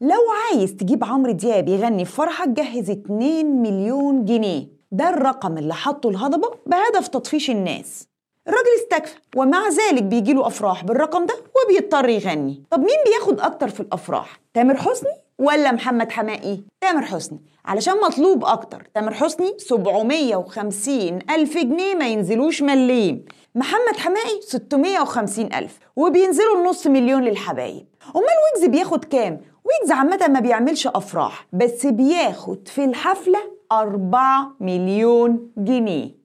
لو عايز تجيب عمرو دياب يغني في فرحك جهز 2 مليون جنيه. ده الرقم اللي حطه الهضبة بهدف تطفيش الناس. الراجل استكفى ومع ذلك بيجيله أفراح بالرقم ده وبيضطر يغني. طب مين بياخد أكتر في الأفراح؟ تامر حسني ولا محمد حماقي؟ تامر حسني. علشان مطلوب أكتر. تامر حسني 750 ألف جنيه ما ينزلوش مليم. محمد حماقي 650 ألف. وبينزلوا النص مليون للحبايب. أمال ويجز بياخد كام؟ ويجز عامة ما بيعملش أفراح بس بياخد في الحفلة 4 مليون جنيه.